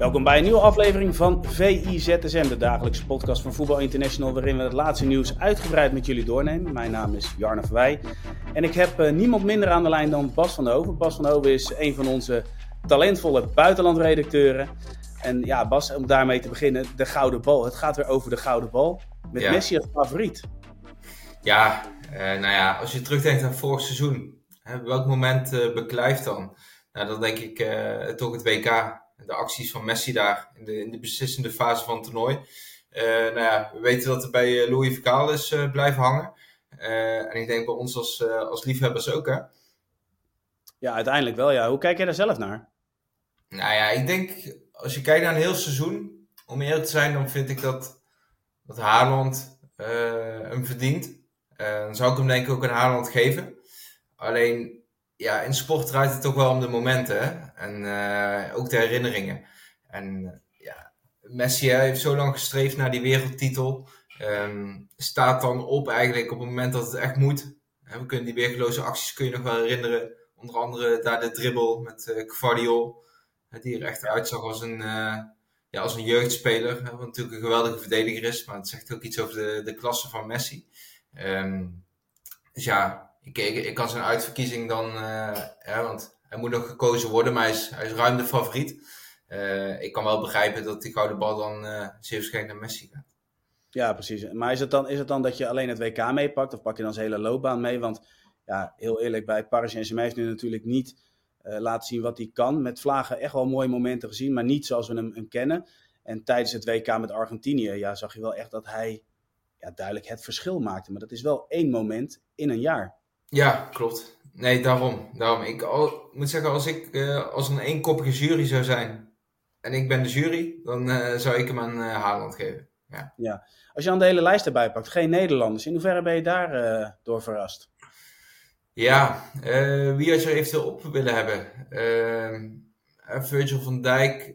Welkom bij een nieuwe aflevering van VIZSM, de dagelijkse podcast van Voetbal International, waarin we het laatste nieuws uitgebreid met jullie doornemen. Mijn naam is Jarne Verwij en ik heb uh, niemand minder aan de lijn dan Bas van Hoven. Bas van Hoven is een van onze talentvolle buitenlandredacteuren. En ja, Bas, om daarmee te beginnen, de gouden bal. Het gaat weer over de gouden bal. Met Ja. Messi als favoriet. Ja, eh, nou ja, als je terugdenkt aan vorig seizoen, hè, welk moment eh, beklijft dan? Nou, dan denk ik eh, toch het WK, de acties van Messi daar in de, in de beslissende fase van het toernooi. Eh, nou ja, we weten dat er bij eh, Louis Vergaal is eh, blijven hangen. En ik denk bij ons als, als liefhebbers ook, hè. Ja, uiteindelijk wel. Ja. Hoe kijk jij daar zelf naar? Nou ja, ik denk, als je kijkt naar een heel seizoen, om eerlijk te zijn, dan vind ik dat, dat Haaland hem verdient. Dan zou ik hem denk ik ook aan Haaland geven. Alleen, ja, in sport draait het toch wel om de momenten? En eh, ook de herinneringen. En eh, ja, Messi heeft zo lang gestreefd naar die wereldtitel. Ehm, staat dan op eigenlijk op het moment dat het echt moet. We kunnen die weergeloze acties kun je nog wel herinneren. Onder andere daar de dribbel met. Hè, Die er echt uitzag als een, ja, als een jeugdspeler. Wat natuurlijk een geweldige verdediger is. Maar het zegt ook iets over de, de klasse van Messi. Ehm, dus ja, ik, ik, kan zijn uitverkiezing dan... eh, ja, want hij moet nog gekozen worden. Maar hij is, hij is ruim de favoriet. Eh, ik kan wel begrijpen dat die gouden bal dan eh zeer waarschijnlijk naar Messi gaat. Ja, precies. Maar is het, dan, is het dan dat je alleen het WK meepakt? Of pak je dan zijn hele loopbaan mee? Want ja, heel eerlijk, bij Paris Saint-Germain heeft nu natuurlijk niet eh, laten zien wat hij kan. Met Vlagen echt wel mooie momenten gezien, maar niet zoals we hem, hem kennen. En tijdens het WK met Argentinië ja, zag je wel echt dat hij ja, duidelijk het verschil maakte. Maar dat is wel één moment in een jaar. Ja, klopt. Nee, daarom. daarom. Ik al, moet zeggen, als ik eh, als een eenkoppige jury zou zijn en ik ben de jury, dan eh, zou ik hem aan eh, Haaland geven. Ja. Als je dan de hele lijst erbij pakt, geen Nederlanders. In hoeverre ben je daar door verrast? Ja, wie had je er eventueel op willen hebben? Ehm, eh, Virgil van Dijk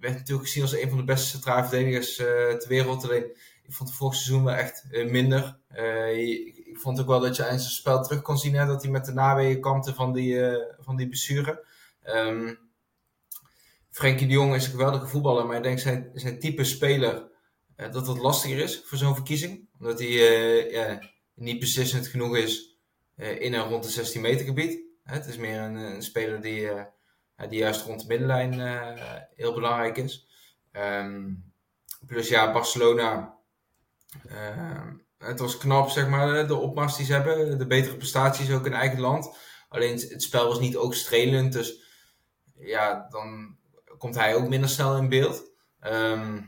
werd natuurlijk gezien als een van de beste centrale verdedigers ter wereld. Alleen, ik vond het vorig seizoen wel echt eh, minder. Eh, ik, vond ook wel dat je aan zijn spel terug kon zien hè, dat hij met de naweeën kampte van die, eh van die blessure. Ehm Frenkie de Jong is een geweldige voetballer, maar ik denk zijn, zijn type speler dat het lastiger is voor zo'n verkiezing. Omdat hij ja, niet beslissend genoeg is in en rond de 16 meter gebied. Het is meer een, speler die, die juist rond de middenlijn heel belangrijk is. Ehm, plus ja, Barcelona. Ehm, het was knap, zeg maar, de opmars die ze hebben. De betere prestaties ook in eigen land. Alleen het, spel was niet ook strelend. Dus ja, dan komt hij ook minder snel in beeld. Ehm, ja,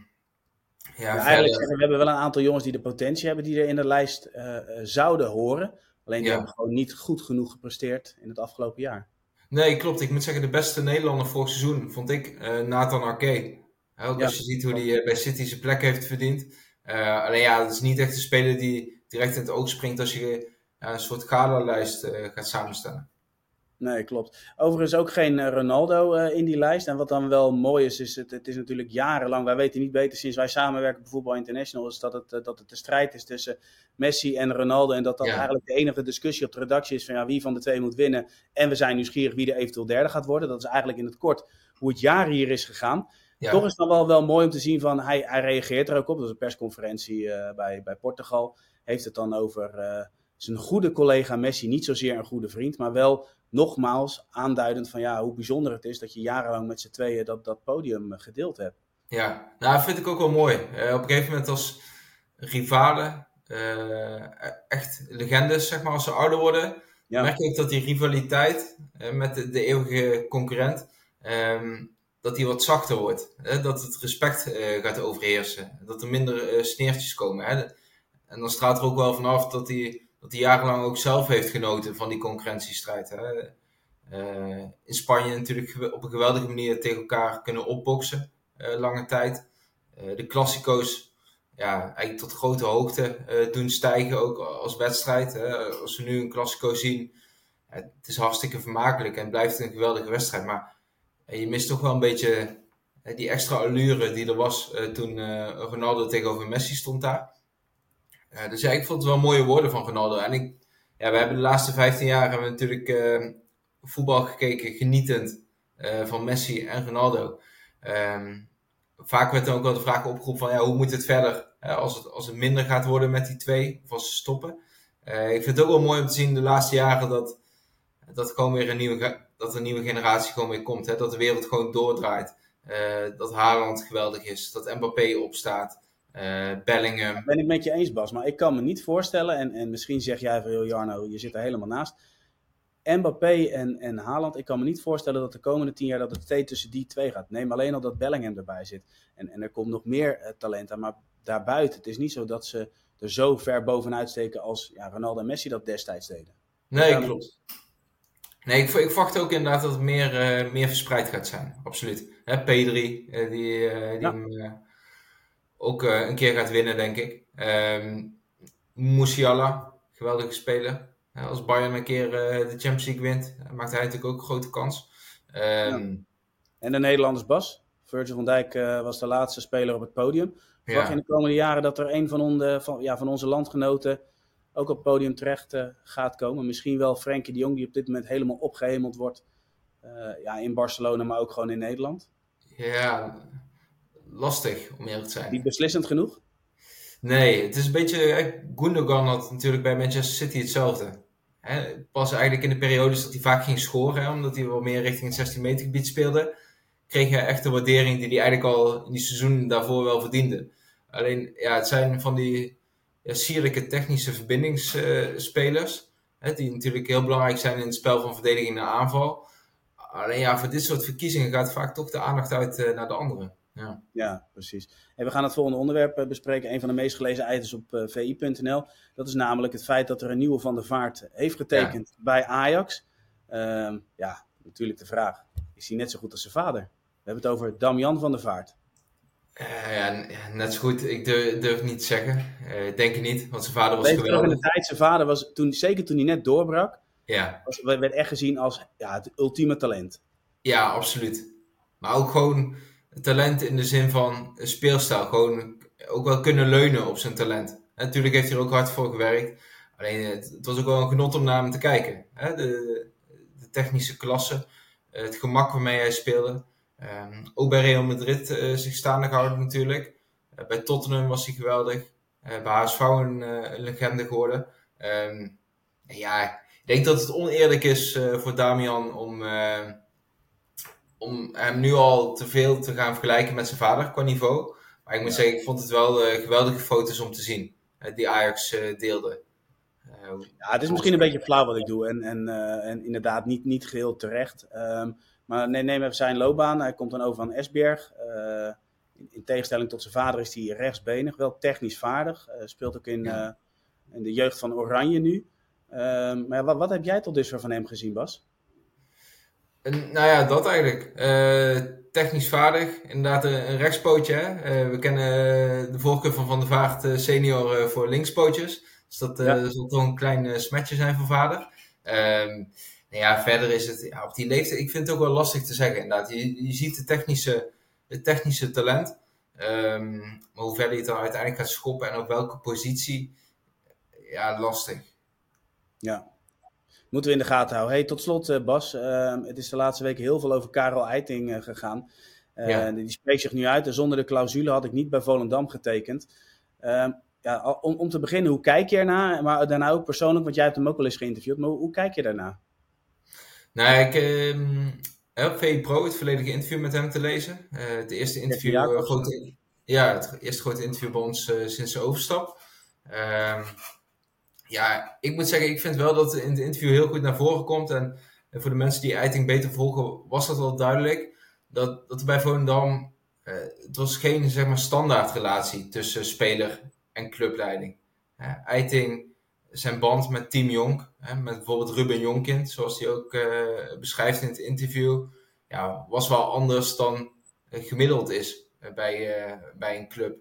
Ja, eigenlijk verder- zeggen we, hebben wel een aantal jongens die de potentie hebben, die er in de lijst eh, eh, zouden horen. Alleen die Ja. hebben gewoon niet goed genoeg gepresteerd in het afgelopen jaar. Nee, klopt. Ik moet zeggen, de beste Nederlander vorig seizoen vond ik eh, Nathan Arke. Als je ziet hoe hij bij City zijn plek heeft verdiend. Eh, alleen ja, dat is niet echt een speler die direct in het oog springt als je ja, een soort gala-lijst eh, gaat samenstellen. Nee, klopt. Overigens ook geen eh, Ronaldo eh, in die lijst. En wat dan wel mooi is, is het, het is natuurlijk jarenlang, wij weten niet beter sinds wij samenwerken bij Voetbal International, is dat het, eh, dat het de strijd is tussen Messi en Ronaldo. En dat dat Ja. eigenlijk de enige discussie op de redactie is van ja, wie van de twee moet winnen. En we zijn nieuwsgierig wie er eventueel derde gaat worden. Dat is eigenlijk in het kort hoe het jaar hier is gegaan. Ja, Toch is het dan wel, wel mooi om te zien van hij, hij reageert er ook op. Dat is een persconferentie eh, bij, bij Portugal. Heeft het dan over eh, zijn goede collega Messi. Niet zozeer een goede vriend, maar wel nogmaals aanduidend van ja, hoe bijzonder het is dat je jarenlang met z'n tweeën dat, dat podium eh, gedeeld hebt. ja. nou, dat vind ik ook wel mooi. Op een gegeven moment als rivalen, eh, echt legendes, zeg maar, als ze ouder worden, Ja. merk ik dat die rivaliteit met de, de eeuwige concurrent, ehm, dat die wat zachter wordt. Hè? Dat het respect eh, gaat overheersen. Dat er minder eh, sneertjes komen. Hè? En dan straalt er ook wel vanaf dat hij, dat hij jarenlang ook zelf heeft genoten van die concurrentiestrijd. Hè? Eh, in Spanje natuurlijk op een geweldige manier tegen elkaar kunnen opboksen. lange tijd. de Classico's ja, eigenlijk tot grote hoogte doen stijgen, ook als wedstrijd. als we nu een Classico zien, het is hartstikke vermakelijk en blijft een geweldige wedstrijd. Maar je mist toch wel een beetje die extra allure die er was toen Ronaldo tegenover Messi stond daar. dus ja, ik vond het wel mooie woorden van Ronaldo. En ik, ja, we hebben de laatste 15 jaar hebben natuurlijk voetbal gekeken, genietend van Messi en Ronaldo. Um, vaak werd dan ook wel de vraag opgeroepen van ja, hoe moet het verder als, het, als het minder gaat worden met die twee, of als ze stoppen. Ik vind het ook wel mooi om te zien de laatste jaren dat, dat, gewoon weer een nieuwe, dat een nieuwe generatie gewoon weer komt. Hè? Dat de wereld gewoon doordraait. Uh, dat Haaland geweldig is, dat Mbappé opstaat. Uh, Bellingham. Ben ik met je eens, Bas. Maar ik kan me niet voorstellen, en, en misschien zeg jij van, Jarno, je zit er helemaal naast. Mbappé en, en Haaland, ik kan me niet voorstellen dat de komende tien jaar dat het steeds tussen die twee gaat. Neem alleen al dat Bellingham erbij zit. En, en er komt nog meer uh, talent aan, maar daarbuiten, het is niet zo dat ze er zo ver bovenuit steken als ja, Ronaldo en Messi dat destijds deden. Nee, klopt. Nee, ik, ik verwacht ook inderdaad dat het meer, uh, meer verspreid gaat zijn. Absoluut. Hè, P3, uh, die, die ja. hem ook een keer gaat winnen, denk ik. Um, Musiala, geweldige speler als Bayern een keer eh, de Champions League wint, maakt hij natuurlijk ook een grote kans. Ehm, en de Nederlanders Bas? Virgil van Dijk was de laatste speler op het podium. Verwacht je in de komende jaren dat er een van, on van, ja, van onze landgenoten ook op het podium terecht uh, gaat komen? Misschien wel Frenkie de Jong, die op dit moment helemaal opgehemeld wordt. Uh, ja, in Barcelona, maar ook gewoon in Nederland. Ja, lastig om eerlijk te zijn. Niet beslissend genoeg? Nee, het is een beetje. Gundogan had natuurlijk bij Manchester City hetzelfde. Hè, pas eigenlijk in de periodes dat hij vaak ging scoren, hè, omdat hij wel meer richting het 16 meter gebied speelde, kreeg hij echt de waardering die hij eigenlijk al in die seizoen daarvoor wel verdiende. Alleen, ja, het zijn van die sierlijke technische verbindingsspelers, uh, die natuurlijk heel belangrijk zijn in het spel van verdediging naar aanval. Alleen ja, voor dit soort verkiezingen gaat vaak toch de aandacht uit uh, naar de anderen. Ja, ja precies. En we gaan het volgende onderwerp eh, bespreken. Een van de meest gelezen items op uh, eh, vi.nl. Dat is namelijk het feit dat er een nieuwe Van der Vaart heeft getekend bij Ajax. Um, ja, natuurlijk de vraag. Is hij net zo goed als zijn vader? We hebben het over Damian van der Vaart. Uh, ja, net zo goed. Ik durf, durf niet te zeggen. Uh, denk ik niet, want zijn vader was Weet geweldig. in de tijd, zijn vader was, toen, zeker toen hij net doorbrak, ja. was, werd echt gezien als ja, het ultieme talent. Ja, absoluut. Maar ook gewoon talent in de zin van speelstijl. Gewoon ook wel kunnen leunen op zijn talent. En natuurlijk heeft hij er ook hard voor gewerkt. Alleen het, het, was ook wel een genot om naar hem te kijken. Hè? De, de, technische klasse, het gemak waarmee hij speelde. Um, ook bij Real Madrid uh, zich staande gehouden natuurlijk. Uh, bij Tottenham was hij geweldig. Uh, bij HSV een, een legende geworden. Um, ja, ik denk dat het oneerlijk is voor Damian om om hem nu al te veel te gaan vergelijken met zijn vader qua niveau. Maar ik moet zeggen, ik vond het wel geweldige foto's om te zien. Die Ajax deelde. ja, het is misschien een beetje flauw wat ik doe. En, en, en inderdaad niet, niet geheel terecht. Um, maar nee, neem even zijn loopbaan. Hij komt dan over aan Esberg. In, in, tegenstelling tot zijn vader is hij rechtsbenig. Wel technisch vaardig. speelt ook in, ja. in de jeugd van Oranje nu. Um, maar wat, wat heb jij tot dusver van hem gezien, Bas? nou ja, dat eigenlijk. Technisch vaardig. Inderdaad, een, rechtspootje. Hè? We kennen de voorkeur van Van der Vaart senior voor linkspootjes. Dus dat ja. zal toch een klein smetje zijn voor vader. Nou ja, verder is het ja, op die leeftijd. Ik vind het ook wel lastig te zeggen. Inderdaad, je, je ziet de technische, het technische talent. Um, maar hoe verder je het dan uiteindelijk gaat schoppen en op welke positie. Ja, lastig. Ja, moeten we in de gaten houden. Hey, tot slot, uh, Bas. Uh, het is de laatste weken heel veel over Karel Eiting uh, gegaan. Ja. Die spreekt zich nu uit. En zonder de clausule had ik niet bij Volendam getekend. Ehm, ja, om, om, te beginnen, hoe kijk je ernaar? Maar daarna ook persoonlijk, want jij hebt hem ook wel eens geïnterviewd. Maar hoe, hoe kijk je daarna? Nou, ik heb VI Pro het volledige interview met hem te lezen. het eerste interview, grote, ja, het eerste grote interview bij ons sinds de overstap. Ehm, ja, ik moet zeggen, ik vind wel dat het in het interview heel goed naar voren komt. En, voor de mensen die Eiting beter volgen, was dat wel duidelijk. Dat, dat er bij Volendam, uh, het was geen zeg maar, standaard relatie tussen speler en clubleiding. Uh, Eiting, zijn band met Team Jonk, met bijvoorbeeld Ruben Jonkind, zoals hij ook uh, beschrijft in het interview, ja, was wel anders dan gemiddeld is. bij, bij een club.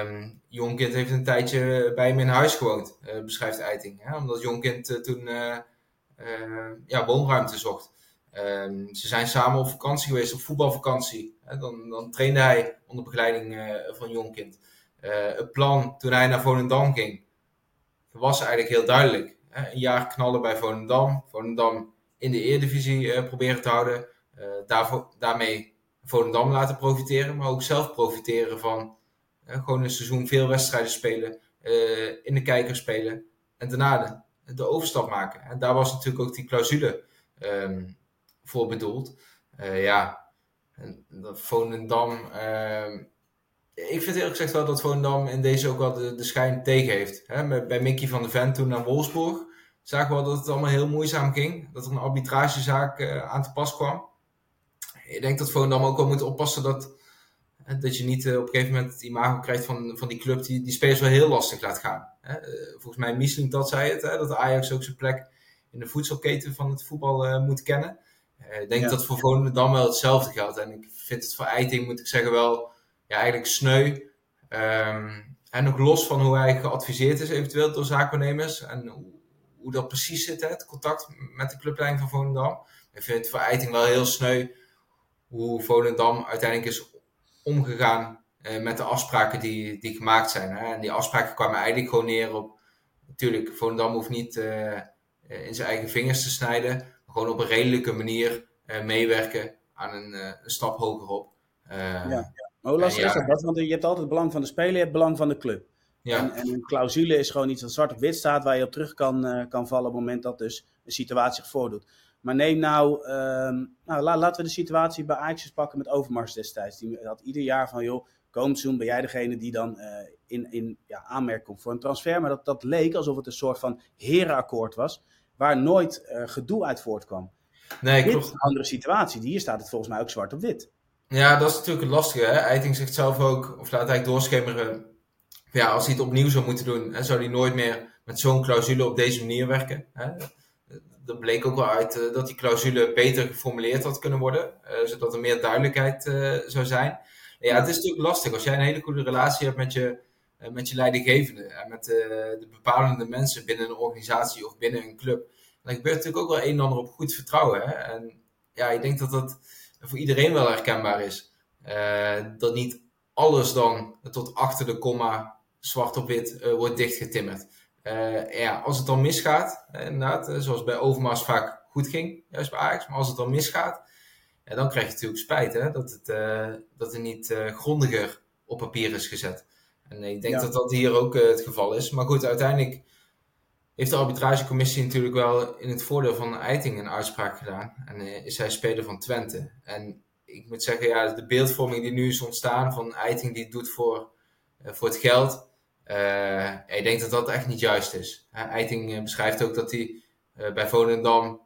Um, Jonkind heeft een tijdje bij hem in huis gewoond, beschrijft Eiting. Hè? Omdat Jonkind toen ja, woonruimte zocht. Um, ze zijn samen op vakantie geweest, op voetbalvakantie. Dan, dan trainde hij onder begeleiding van Jonkind. het plan toen hij naar Volendam ging, was eigenlijk heel duidelijk. Een jaar knallen bij Volendam. Volendam in de Eredivisie uh, proberen te houden. Uh, daarvoor, daarmee Volendam laten profiteren. Maar ook zelf profiteren van uh, gewoon een seizoen veel wedstrijden spelen. in de kijker spelen. En daarna de, overstap maken. En daar was natuurlijk ook die clausule um, voor bedoeld. ja, Volendam ehm, ik vind eerlijk gezegd wel dat Volendam in deze ook wel de, de schijn tegen heeft. Bij Mickey van de Ven toen naar Wolfsburg zagen we wel dat het allemaal heel moeizaam ging. Dat er een arbitragezaak uh, aan te pas kwam. Ik denk dat Volendam ook wel moet oppassen dat, dat je niet uh, op een gegeven moment het imago krijgt van, van die club die die spelers wel heel lastig laat gaan. Uh, volgens mij Miesling dat zei het, hè? dat Ajax ook zijn plek in de voedselketen van het voetbal moet kennen. ik denk dat voor Volendam wel hetzelfde geldt. En ik vind het voor Eiting, moet ik zeggen, wel eigenlijk sneu. Um, en ook los van hoe hij geadviseerd is eventueel door zaakwaarnemers. En hoe, hoe dat precies zit, hè, het contact met de clublijn van Volendam. Ik vind het voor Eiting wel heel sneu hoe Volendam uiteindelijk is omgegaan uh, met de afspraken die, die gemaakt zijn. Hè. En die afspraken kwamen eigenlijk gewoon neer op... Natuurlijk, Volendam hoeft niet uh, in zijn eigen vingers te snijden. Maar gewoon op een redelijke manier uh, meewerken aan een, een stap hogerop. ja. Maar hoe lastig is dat? Want je hebt altijd het belang van de speler, je hebt het belang van de club. Ja. En, en, een clausule is gewoon iets dat zwart op wit staat, waar je op terug kan, uh, kan vallen op het moment dat dus een situatie zich voordoet. Maar neem nou, um, nou la, laten we de situatie bij Ajax pakken met Overmars destijds. Die had ieder jaar van, joh, komend seizoen ben jij degene die dan uh, in, in ja, aanmerking komt voor een transfer. Maar dat, dat leek alsof het een soort van herenakkoord was, waar nooit uh, gedoe uit voortkwam. Nee, Dit klopt. is een andere situatie. Hier staat het volgens mij ook zwart op wit. Ja, dat is natuurlijk het lastige. Hè? Eiting zegt zelf ook, of laat eigenlijk doorschemeren. Ja, als hij het opnieuw zou moeten doen, hè, zou hij nooit meer met zo'n clausule op deze manier werken. Hè? Dat bleek ook wel uit uh, dat die clausule beter geformuleerd had kunnen worden, uh, zodat er meer duidelijkheid uh, zou zijn. Ja, het is natuurlijk lastig als jij een hele goede relatie hebt met je, met je leidinggevende en met de bepalende mensen binnen een organisatie of binnen een club. Dan gebeurt natuurlijk ook wel een en ander op goed vertrouwen. Hè? En ja, ik denk dat dat voor iedereen wel herkenbaar is. Uh, dat niet alles dan tot achter de komma zwart op wit uh, wordt dichtgetimmerd. Uh, ja, als het dan misgaat, inderdaad, zoals bij Overmars vaak goed ging, juist bij Ajax, maar als het dan misgaat, ja, dan krijg je natuurlijk spijt hè, dat, het, dat het niet grondiger op papier is gezet. En ik denk dat dat hier ook het geval is. Maar goed, uiteindelijk heeft de arbitragecommissie natuurlijk wel in het voordeel van Eiting een uitspraak gedaan. En uh, is hij speler van Twente. En ik moet zeggen, ja, de beeldvorming die nu is ontstaan van Eiting die het doet voor, uh, voor het geld. Uh, ik denk dat dat echt niet juist is. Eiting beschrijft ook dat hij bij Volendam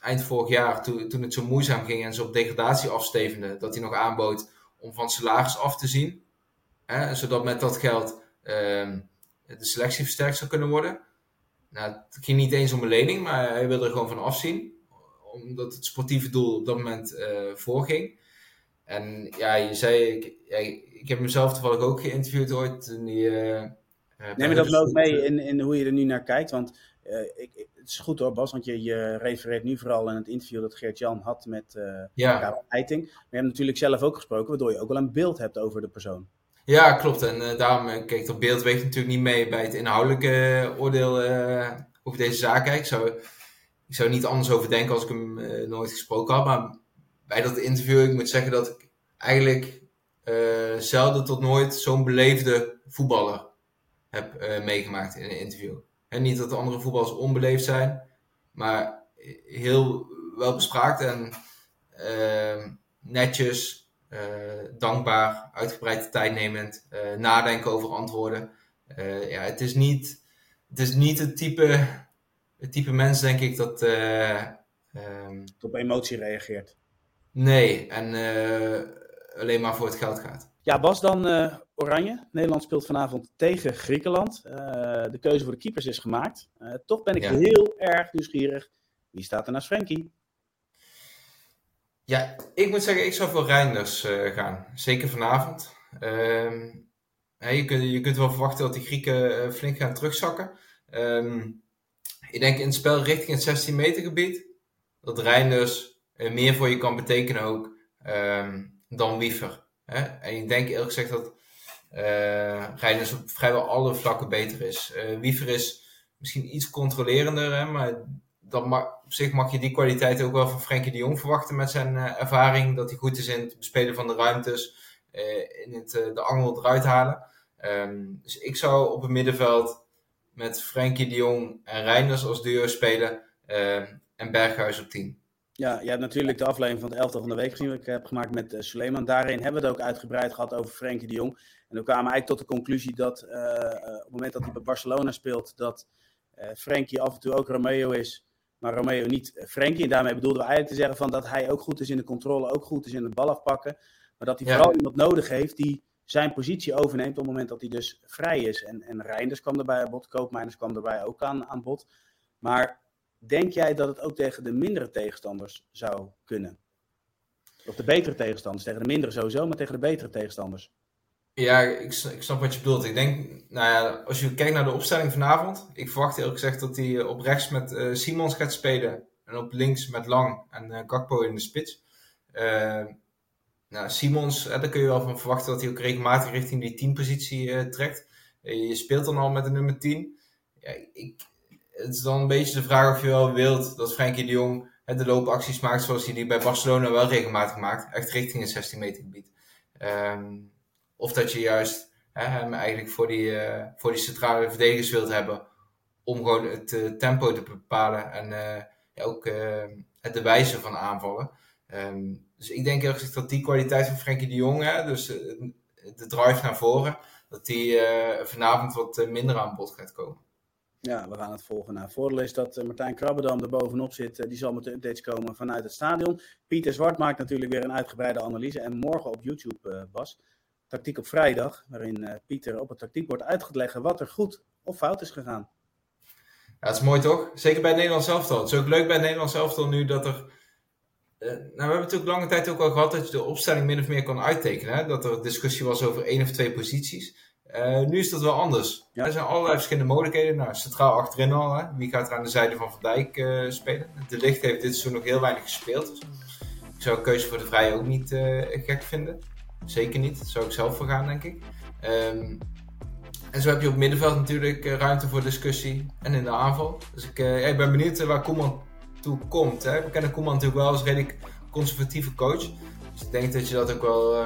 eind vorig jaar, toen, toen het zo moeizaam ging en ze op degradatie afstevende, dat hij nog aanbood om van salaris af te zien. zodat met dat geld ehm, de selectie versterkt zou kunnen worden. Nou, het ging niet eens om een lening, maar hij wilde er gewoon van afzien. Omdat het sportieve doel op dat moment uh, voorging. En ja, je zei, ik, ik heb mezelf toevallig ook geïnterviewd ooit. Toen die, uh, Neem je dat ook mee in, in hoe je er nu naar kijkt? Want uh, ik, het is goed hoor, Bas, want je, je refereert nu vooral in het interview dat Geert-Jan had met uh, ja. Karel Eiting. Maar je hebt natuurlijk zelf ook gesproken, waardoor je ook wel een beeld hebt over de persoon. Ja, klopt. En uh, daarom, uh, kijk, dat beeld weegt natuurlijk niet mee bij het inhoudelijke uh, oordeel over deze zaak. Ik zou, ik zou niet anders over denken als ik hem nooit gesproken had. Maar bij dat interview, ik moet zeggen dat ik eigenlijk zelden tot nooit zo'n beleefde voetballer heb meegemaakt in een interview. Niet dat de andere voetballers onbeleefd zijn, maar heel wel bespraakt en netjes dankbaar, uitgebreid tijd nemend, uh, nadenken over antwoorden. Uh, ja, het is niet het, is niet het, type, het type mens, denk ik, dat. Um, op emotie reageert. Nee, en alleen maar voor het geld gaat. Ja, Bas, dan Oranje. Nederland speelt vanavond tegen Griekenland. de keuze voor de keepers is gemaakt. toch ben ik heel erg nieuwsgierig. Wie staat er naast Frenkie? Ja, ik moet zeggen, ik zou voor Reinders gaan. Zeker vanavond. Ehm, je, kunt, je kunt wel verwachten dat die Grieken flink gaan terugzakken. Ehm, ik denk in het spel richting het 16 meter gebied. Dat Reinders meer voor je kan betekenen ook ehm, dan Wiever. Hè? En ik denk eerlijk gezegd dat Reinders op vrijwel alle vlakken beter is. Wiever is misschien iets controlerender, maar op zich mag je die kwaliteit ook wel van Frenkie de Jong verwachten met zijn uh, ervaring. Dat hij goed is in het bespelen van de ruimtes, in het de angel eruit halen. Um, dus ik zou op het middenveld met Frenkie de Jong en Reinders als duo spelen en Berghuis op 10. Ja, je hebt natuurlijk de aflevering van het elftal van de week gezien, wat ik heb gemaakt met uh, Suleiman. Daarin hebben we het ook uitgebreid gehad over Frenkie de Jong. En we kwamen eigenlijk tot de conclusie dat op het moment dat hij bij Barcelona speelt, dat uh, Frenkie af en toe ook Romeo is, maar Romeo niet Frenkie. En daarmee bedoelden we eigenlijk te zeggen van dat hij ook goed is in de controle, ook goed is in het bal afpakken. Maar dat hij ja. vooral iemand nodig heeft die zijn positie overneemt op het moment dat hij dus vrij is. En, en Reinders kwam erbij aan bod, Koopmeiners kwam erbij ook aan, aan bod. Maar Denk jij dat het ook tegen de mindere tegenstanders zou kunnen? Of de betere tegenstanders, tegen de mindere sowieso, maar tegen de betere tegenstanders. Ja, ik, ik snap wat je bedoelt. Ik denk, nou ja, als je kijkt naar de opstelling vanavond, ik verwacht eerlijk gezegd dat hij op rechts met uh, Simons gaat spelen en op links met Lang en uh, in de spits. Uh, nou, Simons, daar kun je wel van verwachten dat hij ook regelmatig richting die 10 positie trekt. je speelt dan al met de nummer 10. Ja, ik, het is dan een beetje de vraag of je wel wilt dat Frenkie de Jong de loopacties maakt zoals hij die bij Barcelona wel regelmatig maakt. Echt richting het 16 meter gebied. Um, of dat je juist hem eigenlijk voor die, uh, voor die centrale verdedigers wilt hebben. Om gewoon het uh, tempo te bepalen en uh, ja, ook het de wijze van aanvallen. Um, dus ik denk eerlijk gezegd dat die kwaliteit van Frenkie de Jong, hè, dus de drive naar voren, dat die vanavond wat minder aan bod gaat komen. Ja, we gaan het volgen. Nou, voordeel is dat Martijn Krabbedam er bovenop zit. Die zal met de updates komen vanuit het stadion. Pieter Zwart maakt natuurlijk weer een uitgebreide analyse. En morgen op YouTube, uh, Bas, Tactiek op vrijdag. Waarin Pieter op het tactiekbord uit gaat leggen wat er goed of fout is gegaan. Ja, dat is mooi toch? Zeker bij Nederland zelf Het is ook leuk bij Nederland zelf nu dat er... nou, we hebben natuurlijk lange tijd ook al gehad dat je de opstelling min of meer kon uittekenen. Hè? Dat er discussie was over één of twee posities. Uh, nu is dat wel anders. Ja. Er zijn allerlei verschillende mogelijkheden. Nou, centraal achterin al. Hè. Wie gaat er aan de zijde van Van Dijk uh, spelen? De Licht heeft dit seizoen nog heel weinig gespeeld. Dus ik zou een keuze voor de Vrije ook niet gek vinden. Zeker niet. Daar zou ik zelf voor gaan, denk ik. Um, en zo heb je op middenveld natuurlijk ruimte voor discussie. En in de aanval. Dus ik, ja, ik ben benieuwd waar Koeman toe komt. Hè. We kennen Koeman natuurlijk wel als redelijk conservatieve coach. Dus ik denk dat je dat ook wel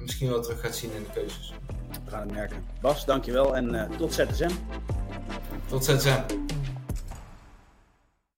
misschien wel terug gaat zien in de keuzes. We gaan het merken. Bas, dankjewel en uh, tot ZSM. Tot ZSM.